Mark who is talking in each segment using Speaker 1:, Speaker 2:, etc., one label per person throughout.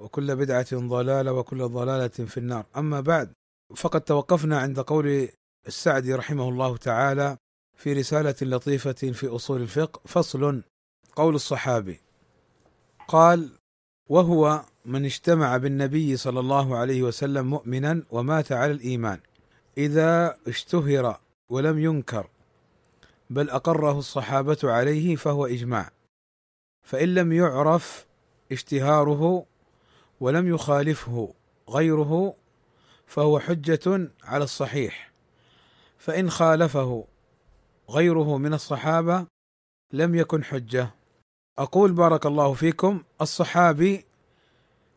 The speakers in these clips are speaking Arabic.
Speaker 1: وكل بدعة ضلالة وكل ضلالة في النار. أما بعد فقد توقفنا عند قول السعدي رحمه الله تعالى في رسالة لطيفة في أصول الفقه. فصل قول الصحابي. قال وهو من اجتمع بالنبي صلى الله عليه وسلم مؤمنا ومات على الإيمان. إذا اشتهر ولم ينكر بل أقره الصحابة عليه فهو إجماع. فإن لم يعرف اشتهاره ولم يخالفه غيره فهو حجة على الصحيح. فإن خالفه غيره من الصحابة لم يكن حجة. أقول بارك الله فيكم الصحابي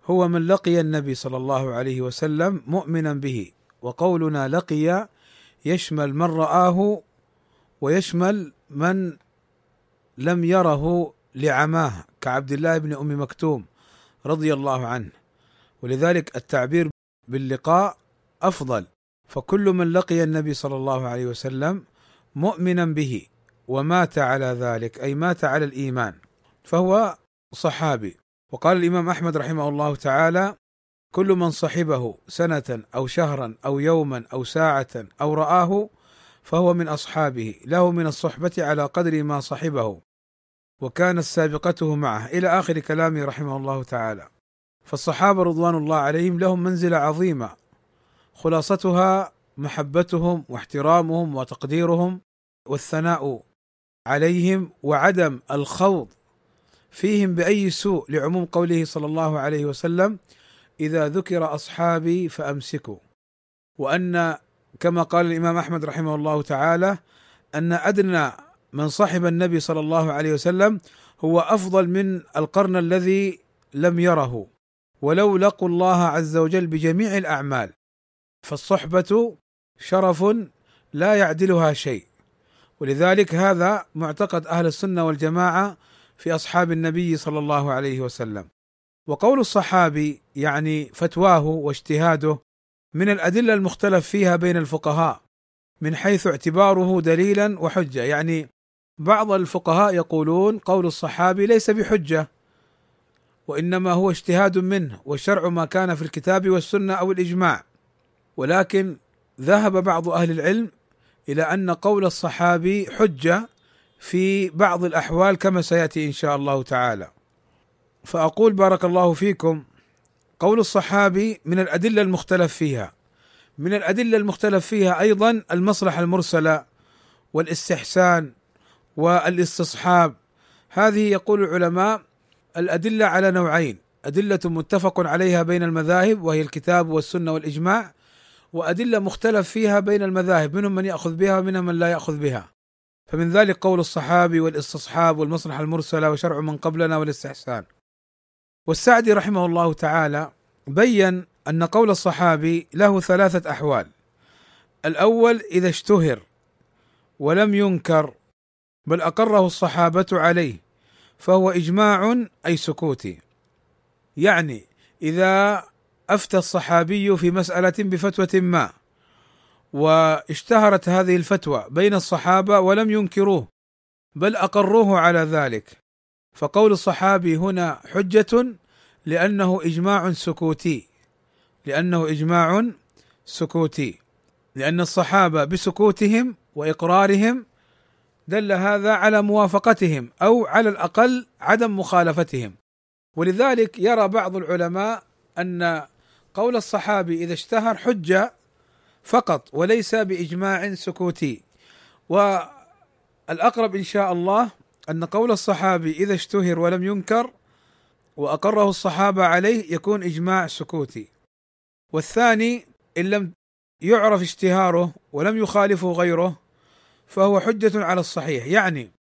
Speaker 1: هو من لقي النبي صلى الله عليه وسلم مؤمنا به وقولنا لقي يشمل من رآه ويشمل من لم يره لعماه كعبد الله بن أم مكتوم. رضي الله عنه. ولذلك التعبير باللقاء أفضل. فكل من لقي النبي صلى الله عليه وسلم مؤمنا به ومات على ذلك أي مات على الإيمان فهو صحابي. وقال الإمام أحمد رحمه الله تعالى كل من صحبه سنة أو شهرا أو يوما أو ساعة أو رآه فهو من أصحابه له من الصحبة على قدر ما صحبه وكانت سابقته معه. إلى آخر كلامه رحمه الله تعالى. فالصحابة رضوان الله عليهم لهم منزلة عظيمة. خلاصتها محبتهم واحترامهم وتقديرهم والثناء عليهم وعدم الخوض فيهم بأي سوء لعموم قوله صلى الله عليه وسلم إذا ذكر أصحابي فأمسكوا وأن كما قال الإمام أحمد رحمه الله تعالى أن أدنى من صحب النبي صلى الله عليه وسلم هو أفضل من القرن الذي لم يره ولو لقوا الله عز وجل بجميع الأعمال. فالصحبة شرف لا يعدلها شيء. ولذلك هذا معتقد أهل السنة والجماعة في أصحاب النبي صلى الله عليه وسلم. وقول الصحابي يعني فتواه واجتهاده من الأدلة المختلف فيها بين الفقهاء من حيث اعتباره دليلا وحجة. يعني بعض الفقهاء يقولون قول الصحابي ليس بحجة وإنما هو اجتهاد منه والشرع ما كان في الكتاب والسنة أو الإجماع. ولكن ذهب بعض أهل العلم إلى أن قول الصحابي حجة في بعض الأحوال كما سيأتي إن شاء الله تعالى. فأقول بارك الله فيكم قول الصحابي من الأدلة المختلف فيها. من الأدلة المختلف فيها أيضا المصلحة المرسلة والإستحسان والاستصحاب. هذه يقول العلماء الأدلة على نوعين. أدلة متفق عليها بين المذاهب وهي الكتاب والسنة والإجماع وأدلة مختلف فيها بين المذاهب منهم من يأخذ بها ومنهم من لا يأخذ بها. فمن ذلك قول الصحابي والاستصحاب والمصلحه المرسله وشرع من قبلنا والاستحسان. والسعدي رحمه الله تعالى بين أن قول الصحابي له ثلاثة أحوال. الأول إذا اشتهر ولم ينكر بل أقره الصحابة عليه فهو إجماع أي سكوتي يعني إذا أفتى الصحابي في مسألة بفتوى ما واشتهرت هذه الفتوى بين الصحابة ولم ينكروه بل أقروه على ذلك. فقول الصحابي هنا حجة لأنه إجماع سكوتي لأنه إجماع سكوتي لأن الصحابة بسكوتهم وإقرارهم دل هذا على موافقتهم أو على الأقل عدم مخالفتهم. ولذلك يرى بعض العلماء أن قول الصحابي إذا اشتهر حجة فقط وليس بإجماع سكوتي. والأقرب إن شاء الله أن قول الصحابي إذا اشتهر ولم ينكر وأقره الصحابة عليه يكون إجماع سكوتي. والثاني إن لم يعرف اشتهاره ولم يخالفه غيره فهو حجة على الصحيح. يعني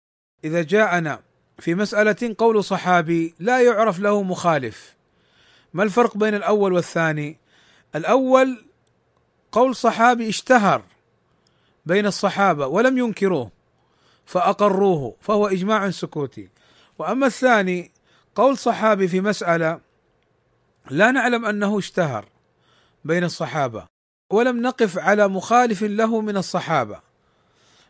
Speaker 1: إذا جاءنا في مسألة قول صحابي لا يعرف له مخالف ما الفرق بين الأول والثاني؟ الأول قول صحابي اشتهر بين الصحابة ولم ينكروه فأقروه فهو إجماع سكوتي. وأما الثاني قول صحابي في مسألة لا نعلم أنه اشتهر بين الصحابة ولم نقف على مخالف له من الصحابة.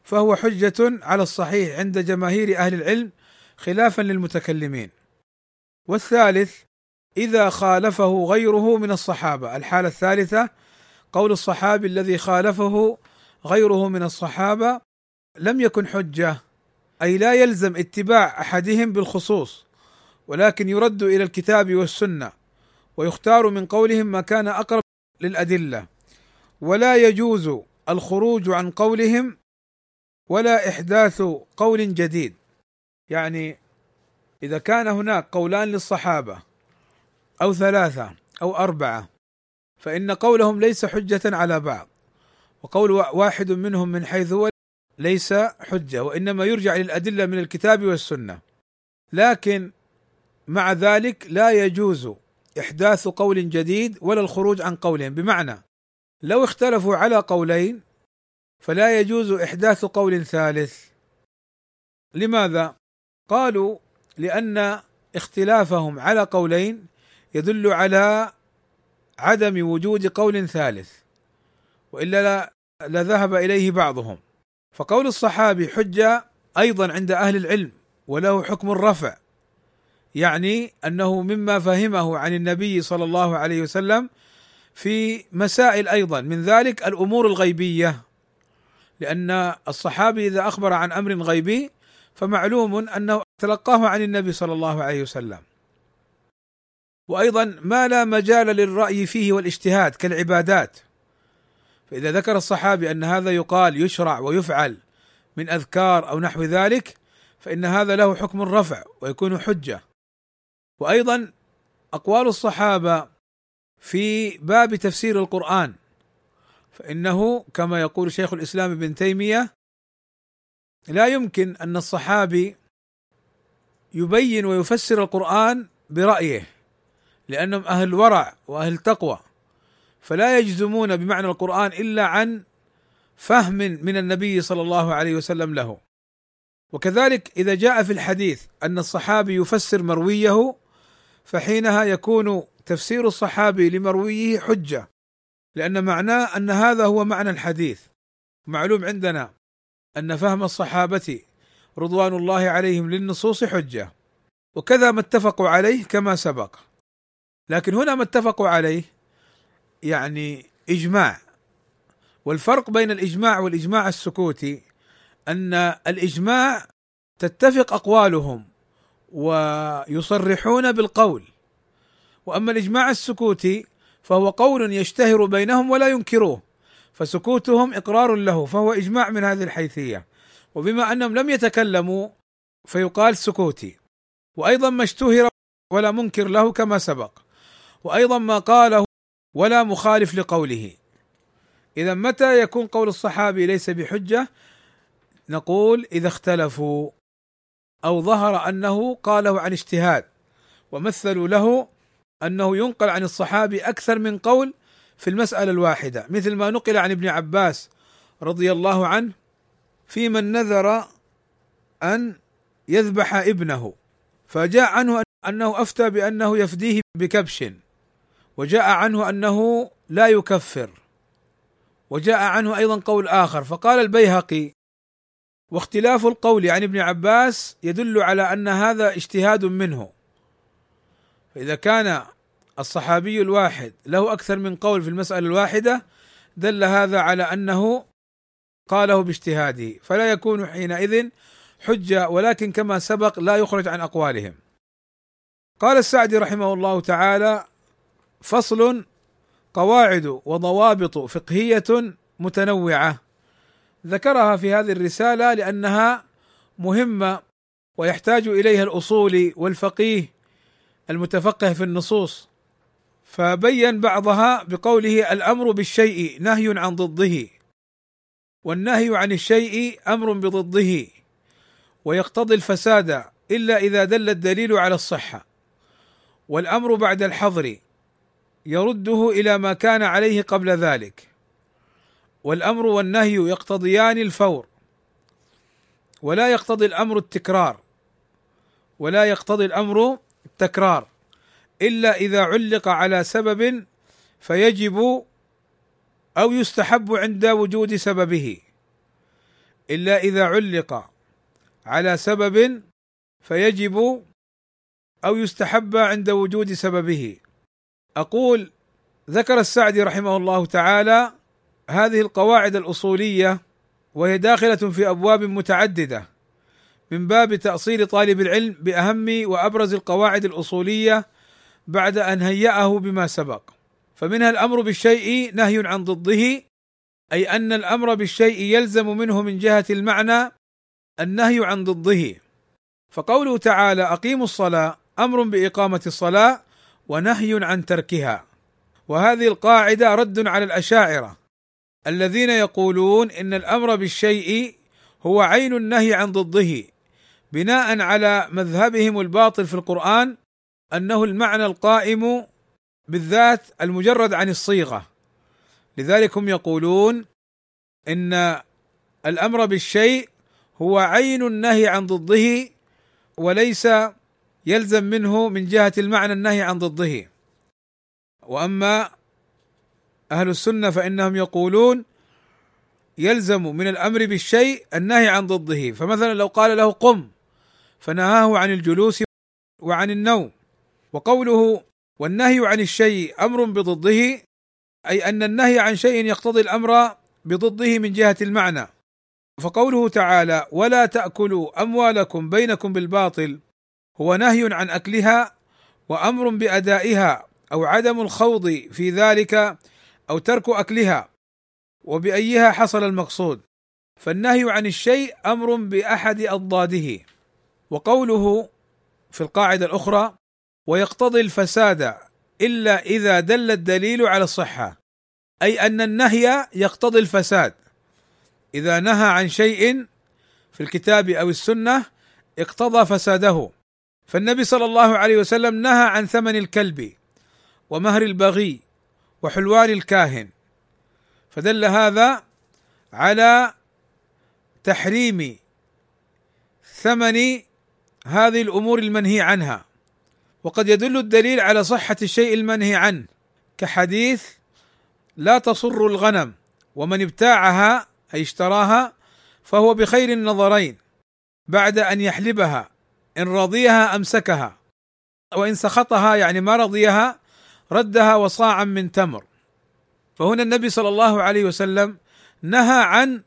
Speaker 1: فهو حجة على الصحيح عند جماهير أهل العلم خلافا للمتكلمين. والثالث إذا خالفه غيره من الصحابة. الحالة الثالثة قول الصحابي الذي خالفه غيره من الصحابة لم يكن حجة أي لا يلزم اتباع أحدهم بالخصوص ولكن يرد إلى الكتاب والسنة ويختار من قولهم ما كان أقرب للأدلة. ولا يجوز الخروج عن قولهم ولا إحداث قول جديد. يعني إذا كان هناك قولان للصحابة أو ثلاثة أو أربعة فإن قولهم ليس حجة على بعض وقول واحد منهم من حيث هو ليس حجة وإنما يرجع للأدلة من الكتاب والسنة. لكن مع ذلك لا يجوز إحداث قول جديد ولا الخروج عن قولهم. بمعنى لو اختلفوا على قولين فلا يجوز إحداث قول ثالث. لماذا؟ قالوا لأن اختلافهم على قولين يدل على عدم وجود قول ثالث وإلا لا لذهب إليه بعضهم. فقول الصحابي حجة أيضا عند أهل العلم وله حكم الرفع يعني أنه مما فهمه عن النبي صلى الله عليه وسلم في مسائل أيضا من ذلك الأمور الغيبية. لأن الصحابي إذا أخبر عن أمر غيبي فمعلوم أنه تلقاه عن النبي صلى الله عليه وسلم. وأيضا ما لا مجال للرأي فيه والاجتهاد كالعبادات. فإذا ذكر الصحابي أن هذا يقال يشرع ويفعل من أذكار أو نحو ذلك فإن هذا له حكم الرفع ويكون حجة. وأيضا أقوال الصحابة في باب تفسير القرآن فإنه كما يقول شيخ الإسلام ابن تيمية لا يمكن أن الصحابي يبين ويفسر القرآن برأيه لأنهم أهل ورع وأهل تقوى فلا يجزمون بمعنى القرآن إلا عن فهم من النبي صلى الله عليه وسلم له. وكذلك إذا جاء في الحديث أن الصحابي يفسر مرويه فحينها يكون تفسير الصحابي لمرويه حجة. لأن معناه أن هذا هو معنى الحديث. معلوم عندنا أن فهم الصحابة رضوان الله عليهم للنصوص حجة وكذا ما اتفقوا عليه كما سبق. لكن هنا ما اتفقوا عليه يعني إجماع. والفرق بين الإجماع والإجماع السكوتي أن الإجماع تتفق أقوالهم ويصرحون بالقول وأما الإجماع السكوتي فهو قول يشتهر بينهم ولا ينكروه فسكوتهم إقرار له فهو إجماع من هذه الحيثية. وبما أنهم لم يتكلموا فيقال سكوتي. وأيضا ما اشتهر ولا منكر له كما سبق. وأيضا ما قاله ولا مخالف لقوله. اذا متى يكون قول الصحابي ليس بحجة؟ نقول إذا اختلفوا أو ظهر أنه قاله عن اجتهاد ومثلوا له أنه ينقل عن الصحابي أكثر من قول في المسألة الواحدة مثل ما نقل عن ابن عباس رضي الله عنه في من نذر أن يذبح ابنه فجاء عنه أنه أفتى بأنه يفديه بكبش وجاء عنه أنه لا يكفر وجاء عنه أيضا قول آخر فقال البيهقي واختلاف القول عن ابن عباس يدل على أن هذا اجتهاد منه. فاذا كان الصحابي الواحد له أكثر من قول في المسألة الواحدة دل هذا على أنه قاله باجتهاده فلا يكون حينئذ حجة ولكن كما سبق لا يخرج عن أقوالهم. قال السعدي رحمه الله تعالى فصل قواعد وضوابط فقهية متنوعة. ذكرها في هذه الرسالة لأنها مهمة ويحتاج إليها الاصولي والفقيه المتفقه في النصوص فبين بعضها بقوله الأمر بالشيء نهي عن ضده والنهي عن الشيء أمر بضده ويقتضي الفساد إلا إذا دل الدليل على الصحة والأمر بعد الحظر يرده إلى ما كان عليه قبل ذلك والأمر والنهي يقتضيان الفور ولا يقتضي الأمر التكرار ولا يقتضي الأمر التكرار. إلا إذا علق على سبب فيجب أو يستحب عند وجود سببه. إلا إذا علق على سبب فيجب أو يستحب عند وجود سببه. أقول ذكر السعدي رحمه الله تعالى هذه القواعد الأصولية وهي داخلة في أبواب متعددة. من باب تأصيل طالب العلم بأهم وأبرز القواعد الأصولية بعد أن هيأه بما سبق. فمنها الأمر بالشيء نهي عن ضده أي أن الأمر بالشيء يلزم منه من جهة المعنى النهي عن ضده. فقوله تعالى أقيموا الصلاة أمر بإقامة الصلاة ونهي عن تركها. وهذه القاعدة رد على الأشاعرة الذين يقولون إن الأمر بالشيء هو عين النهي عن ضده. بناء على مذهبهم الباطل في القرآن أنه المعنى القائم بالذات المجرد عن الصيغة. لذلك هم يقولون إن الأمر بالشيء هو عين النهي عن ضده وليس يلزم منه من جهة المعنى النهي عن ضده. وأما أهل السنة فإنهم يقولون يلزم من الأمر بالشيء النهي عن ضده. فمثلا لو قال له قم فنهاه عن الجلوس وعن النوم. وقوله والنهي عن الشيء أمر بضده أي أن النهي عن شيء يقتضي الأمر بضده من جهة المعنى. فقوله تعالى ولا تأكلوا أموالكم بينكم بالباطل هو نهي عن أكلها وأمر بأدائها أو عدم الخوض في ذلك أو ترك أكلها وبأيها حصل المقصود. فالنهي عن الشيء أمر بأحد أضداده. وقوله في القاعدة الأخرى ويقتضي الفساد إلا إذا دل الدليل على الصحة أي أن النهي يقتضي الفساد. إذا نهى عن شيء في الكتاب أو السنة اقتضى فساده. فالنبي صلى الله عليه وسلم نهى عن ثمن الكلب ومهر البغي وحلوان الكاهن. فدل هذا على تحريم ثمن هذه الأمور المنهي عنها. وقد يدل الدليل على صحة الشيء المنهي عنه. كحديث لا تصر الغنم ومن ابتاعها أي اشتراها فهو بخير النظرين بعد أن يحلبها إن رضيها أمسكها وإن سخطها يعني ما رضيها ردها وصاعا من تمر. فهنا النبي صلى الله عليه وسلم نهى عن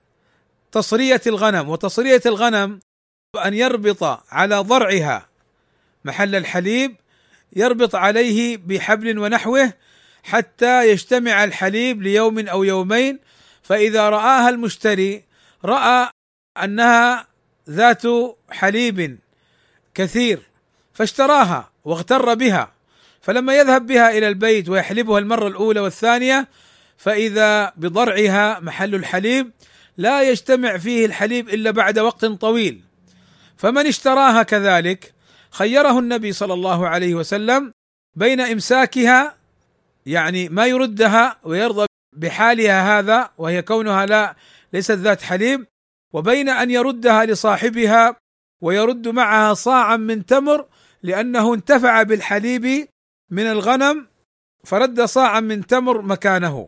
Speaker 1: تصرية الغنم وتصرية الغنم أن يربط على ضرعها محل الحليب يربط عليه بحبل ونحوه حتى يجتمع الحليب ليوم أو يومين. فإذا رآها المشتري رأى أنها ذات حليب كثير فاشتراها واغتر بها. فلما يذهب بها إلى البيت ويحلبها المرة الأولى والثانية فإذا بضرعها محل الحليب لا يجتمع فيه الحليب إلا بعد وقت طويل. فمن اشتراها كذلك خيره النبي صلى الله عليه وسلم بين إمساكها يعني ما يردها ويرضى بحالها هذا وهي كونها لا ليست ذات حليب وبين أن يردها لصاحبها ويرد معها صاعا من تمر لأنه انتفع بالحليب من الغنم فرد صاعا من تمر مكانه.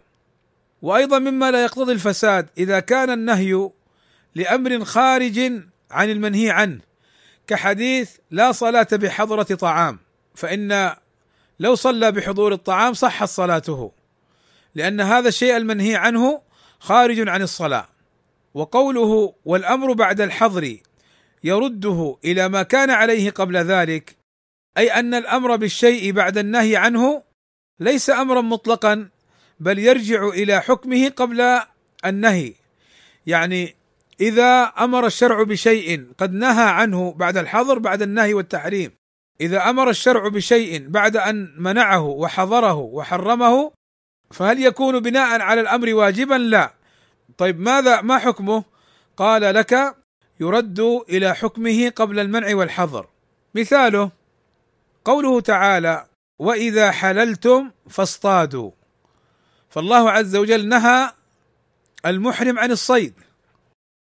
Speaker 1: وأيضا مما لا يقتضي الفساد إذا كان النهي لأمر خارج عن المنهي عنه كحديث لا صلاة بحضرة طعام فإن لو صلى بحضور الطعام صحت صلاته لأن هذا الشيء المنهي عنه خارج عن الصلاة. وقوله والأمر بعد الحظر يرده إلى ما كان عليه قبل ذلك أي أن الأمر بالشيء بعد النهي عنه ليس أمرا مطلقا بل يرجع إلى حكمه قبل النهي. يعني إذا أمر الشرع بشيء قد نهى عنه بعد الحظر بعد النهي والتحريم إذا أمر الشرع بشيء بعد أن منعه وحظره وحرمه فهل يكون بناء على الأمر واجبا؟ لا. طيب ماذا ما حكمه؟ قال لك يرد إلى حكمه قبل المنع والحظر. مثاله قوله تعالى: وإذا حللتم فاصطادوا فالله عز وجل نهى المحرم عن الصيد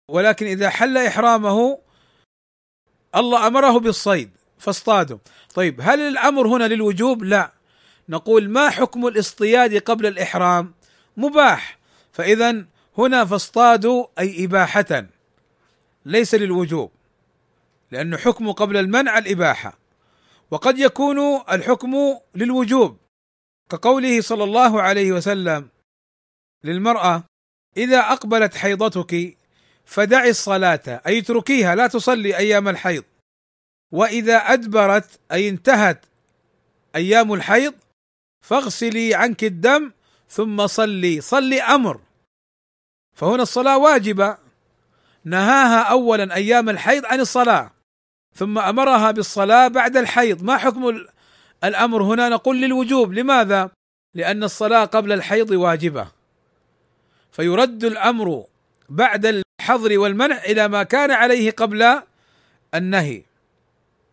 Speaker 1: ولكن إذا حل إحرامه الله أمره بالصيد فاصطادوا. طيب هل الأمر هنا للوجوب؟ لا. نقول ما حكم الاصطياد قبل الإحرام؟ مباح. فاذا هنا فاصطادوا أي إباحة. ليس للوجوب لأنه حكم قبل المنع الإباحة. وقد يكون الحكم للوجوب. كقوله صلى الله عليه وسلم للمرأة إذا أقبلت حيضتك فدعي الصلاة أي اتركيها لا تصلي أيام الحيض. وإذا أدبرت أي انتهت أيام الحيض فاغسلي عنك الدم ثم صلي. صلي أمر. فهنا الصلاة واجبة. نهاها أولا أيام الحيض عن الصلاة ثم أمرها بالصلاة بعد الحيض. ما حكم الأمر هنا؟ نقول للوجوب. لماذا؟ لأن الصلاة قبل الحيض واجبة. فيرد الأمر بعد الحظر والمنع إلى ما كان عليه قبل النهي.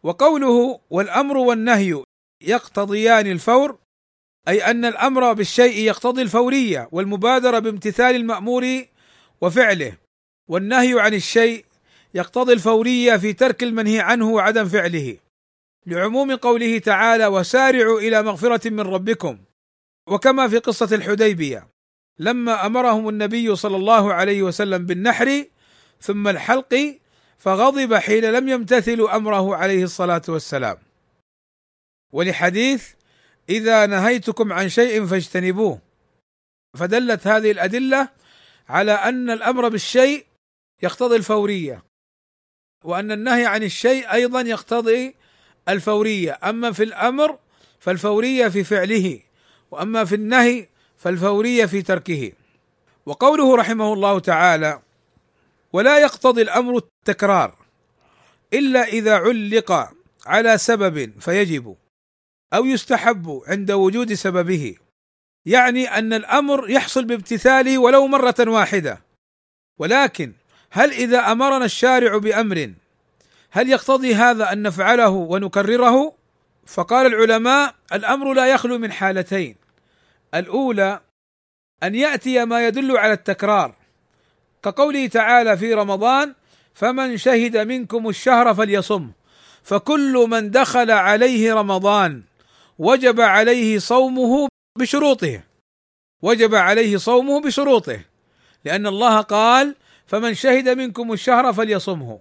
Speaker 1: وقوله والأمر والنهي يقتضيان الفور أي أن الأمر بالشيء يقتضي الفورية والمبادرة بامتثال المأمور وفعله. والنهي عن الشيء يقتضي الفورية في ترك المنهي عنه وعدم فعله. لعموم قوله تعالى وسارعوا إلى مغفرة من ربكم وكما في قصة الحديبية. لما أمرهم النبي صلى الله عليه وسلم بالنحر ثم الحلق فغضب حين لم يمتثلوا أمره عليه الصلاة والسلام. ولحديث إذا نهيتكم عن شيء فاجتنبوه. فدلت هذه الأدلة على أن الأمر بالشيء يقتضي الفورية وأن النهي عن الشيء أيضا يقتضي الفورية. أما في الأمر فالفورية في فعله وأما في النهي فالفورية في تركه. وقوله رحمه الله تعالى ولا يقتضي الأمر التكرار إلا إذا علق على سبب فيجب أو يستحب عند وجود سببه. يعني أن الأمر يحصل بامتثاله ولو مرة واحدة. ولكن هل إذا أمرنا الشارع بأمر هل يقتضي هذا أن نفعله ونكرره؟ فقال العلماء الأمر لا يخلو من حالتين الأولى أن يأتي ما يدل على التكرار. كقوله تعالى في رمضان فمن شهد منكم الشهر فليصم. فكل من دخل عليه رمضان وجب عليه صومه بشروطه. وجب عليه صومه بشروطه. لأن الله قال فمن شهد منكم الشهر فليصمه.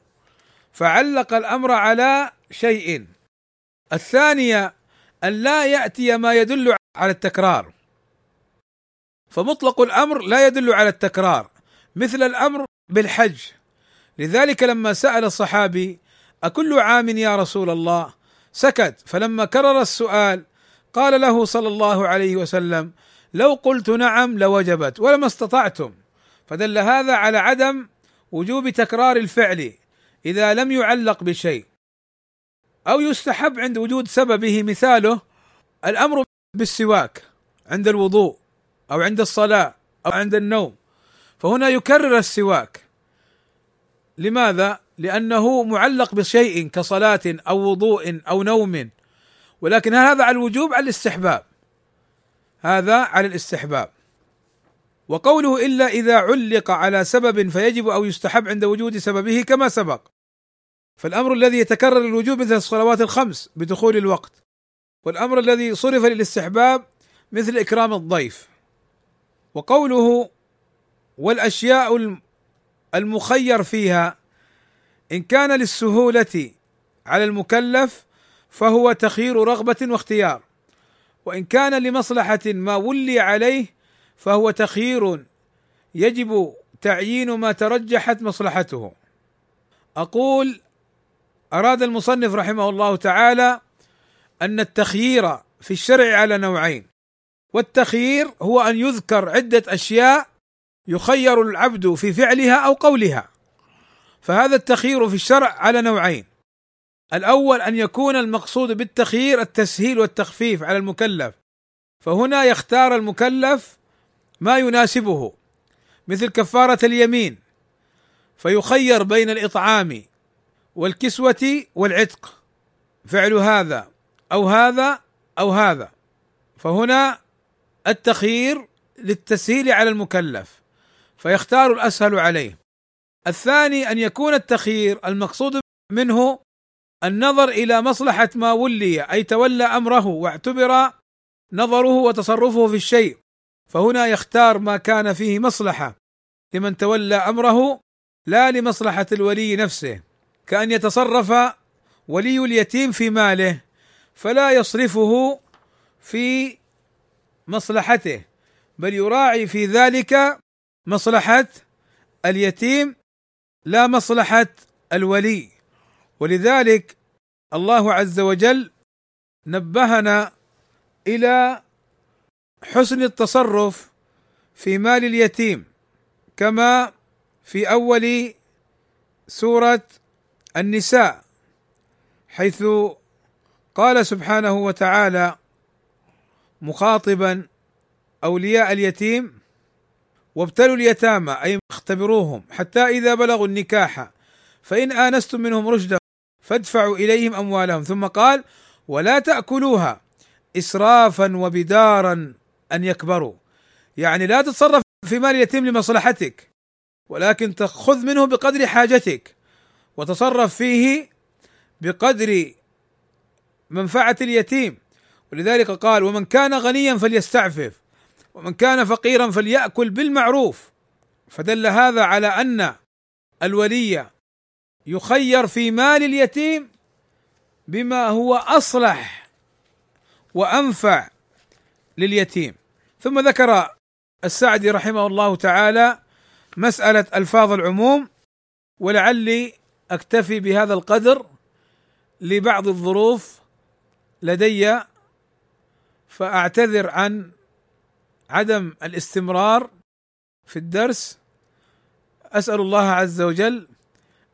Speaker 1: فعلق الأمر على شيء. الثانية أن لا يأتي ما يدل على التكرار. فمطلق الأمر لا يدل على التكرار مثل الأمر بالحج. لذلك لما سأل الصحابي أكل عام يا رسول الله؟ سكت. فلما كرر السؤال قال له صلى الله عليه وسلم لو قلت نعم لوجبت ولما استطعتم. فدل هذا على عدم وجوب تكرار الفعل إذا لم يعلق بشيء. أو يستحب عند وجود سببه مثاله الأمر بالسواك عند الوضوء. أو عند الصلاة أو عند النوم. فهنا يكرر السواك. لماذا؟ لأنه معلق بشيء كصلاة أو وضوء أو نوم. ولكن هذا على الوجوب على الاستحباب. هذا على الاستحباب. وقوله إلا إذا علق على سبب فيجب أو يستحب عند وجود سببه كما سبق. فالأمر الذي يتكرر الوجوب مثل الصلوات الخمس بدخول الوقت. والأمر الذي صرف للاستحباب مثل إكرام الضيف. وقوله والأشياء المخير فيها إن كان للسهولة على المكلف فهو تخيير رغبة واختيار وإن كان لمصلحة ما ولي عليه فهو تخيير يجب تعيين ما ترجحت مصلحته. أقول أراد المصنف رحمه الله تعالى أن التخيير في الشرع على نوعين والتخيير هو أن يذكر عدة أشياء يخير العبد في فعلها أو قولها. فهذا التخيير في الشرع على نوعين. الأول أن يكون المقصود بالتخيير التسهيل والتخفيف على المكلف. فهنا يختار المكلف ما يناسبه مثل كفارة اليمين فيخير بين الإطعام والكسوة والعتق. فعل هذا أو هذا أو هذا. فهنا التخيير للتسهيل على المكلف فيختار الأسهل عليه. الثاني أن يكون التخيير المقصود منه النظر إلى مصلحة ما ولي أي تولى أمره واعتبر نظره وتصرفه في الشيء. فهنا يختار ما كان فيه مصلحة لمن تولى أمره لا لمصلحة الولي نفسه. كأن يتصرف ولي اليتيم في ماله فلا يصرفه في مصلحته بل يراعي في ذلك مصلحة اليتيم لا مصلحة الولي. ولذلك الله عز وجل نبهنا إلى حسن التصرف في مال اليتيم كما في أول سورة النساء حيث قال سبحانه وتعالى مخاطبا أولياء اليتيم وابتلوا اليتامى أي اختبروهم حتى إذا بلغوا النكاح فإن آنستم منهم رشدا فادفعوا إليهم أموالهم. ثم قال ولا تأكلوها اسرافا وبدارا أن يكبروا. يعني لا تتصرف في مال اليتيم لمصلحتك ولكن تأخذ منه بقدر حاجتك وتصرف فيه بقدر منفعة اليتيم. ولذلك قال ومن كان غنيا فليستعفف ومن كان فقيرا فليأكل بالمعروف. فدل هذا على أن الولي يخير في مال اليتيم بما هو أصلح وأنفع لليتيم. ثم ذكر السعدي رحمه الله تعالى مسألة ألفاظ العموم ولعلي أكتفي بهذا القدر لبعض الظروف لدي فأعتذر عن عدم الاستمرار في الدرس. أسأل الله عز وجل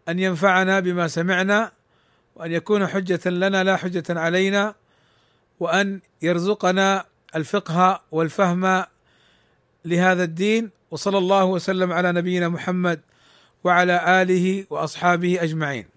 Speaker 1: أن ينفعنا بما سمعنا وأن يكون حجة لنا لا حجة علينا وأن يرزقنا الفقه والفهم لهذا الدين. وصلى الله وسلم على نبينا محمد وعلى آله وأصحابه أجمعين.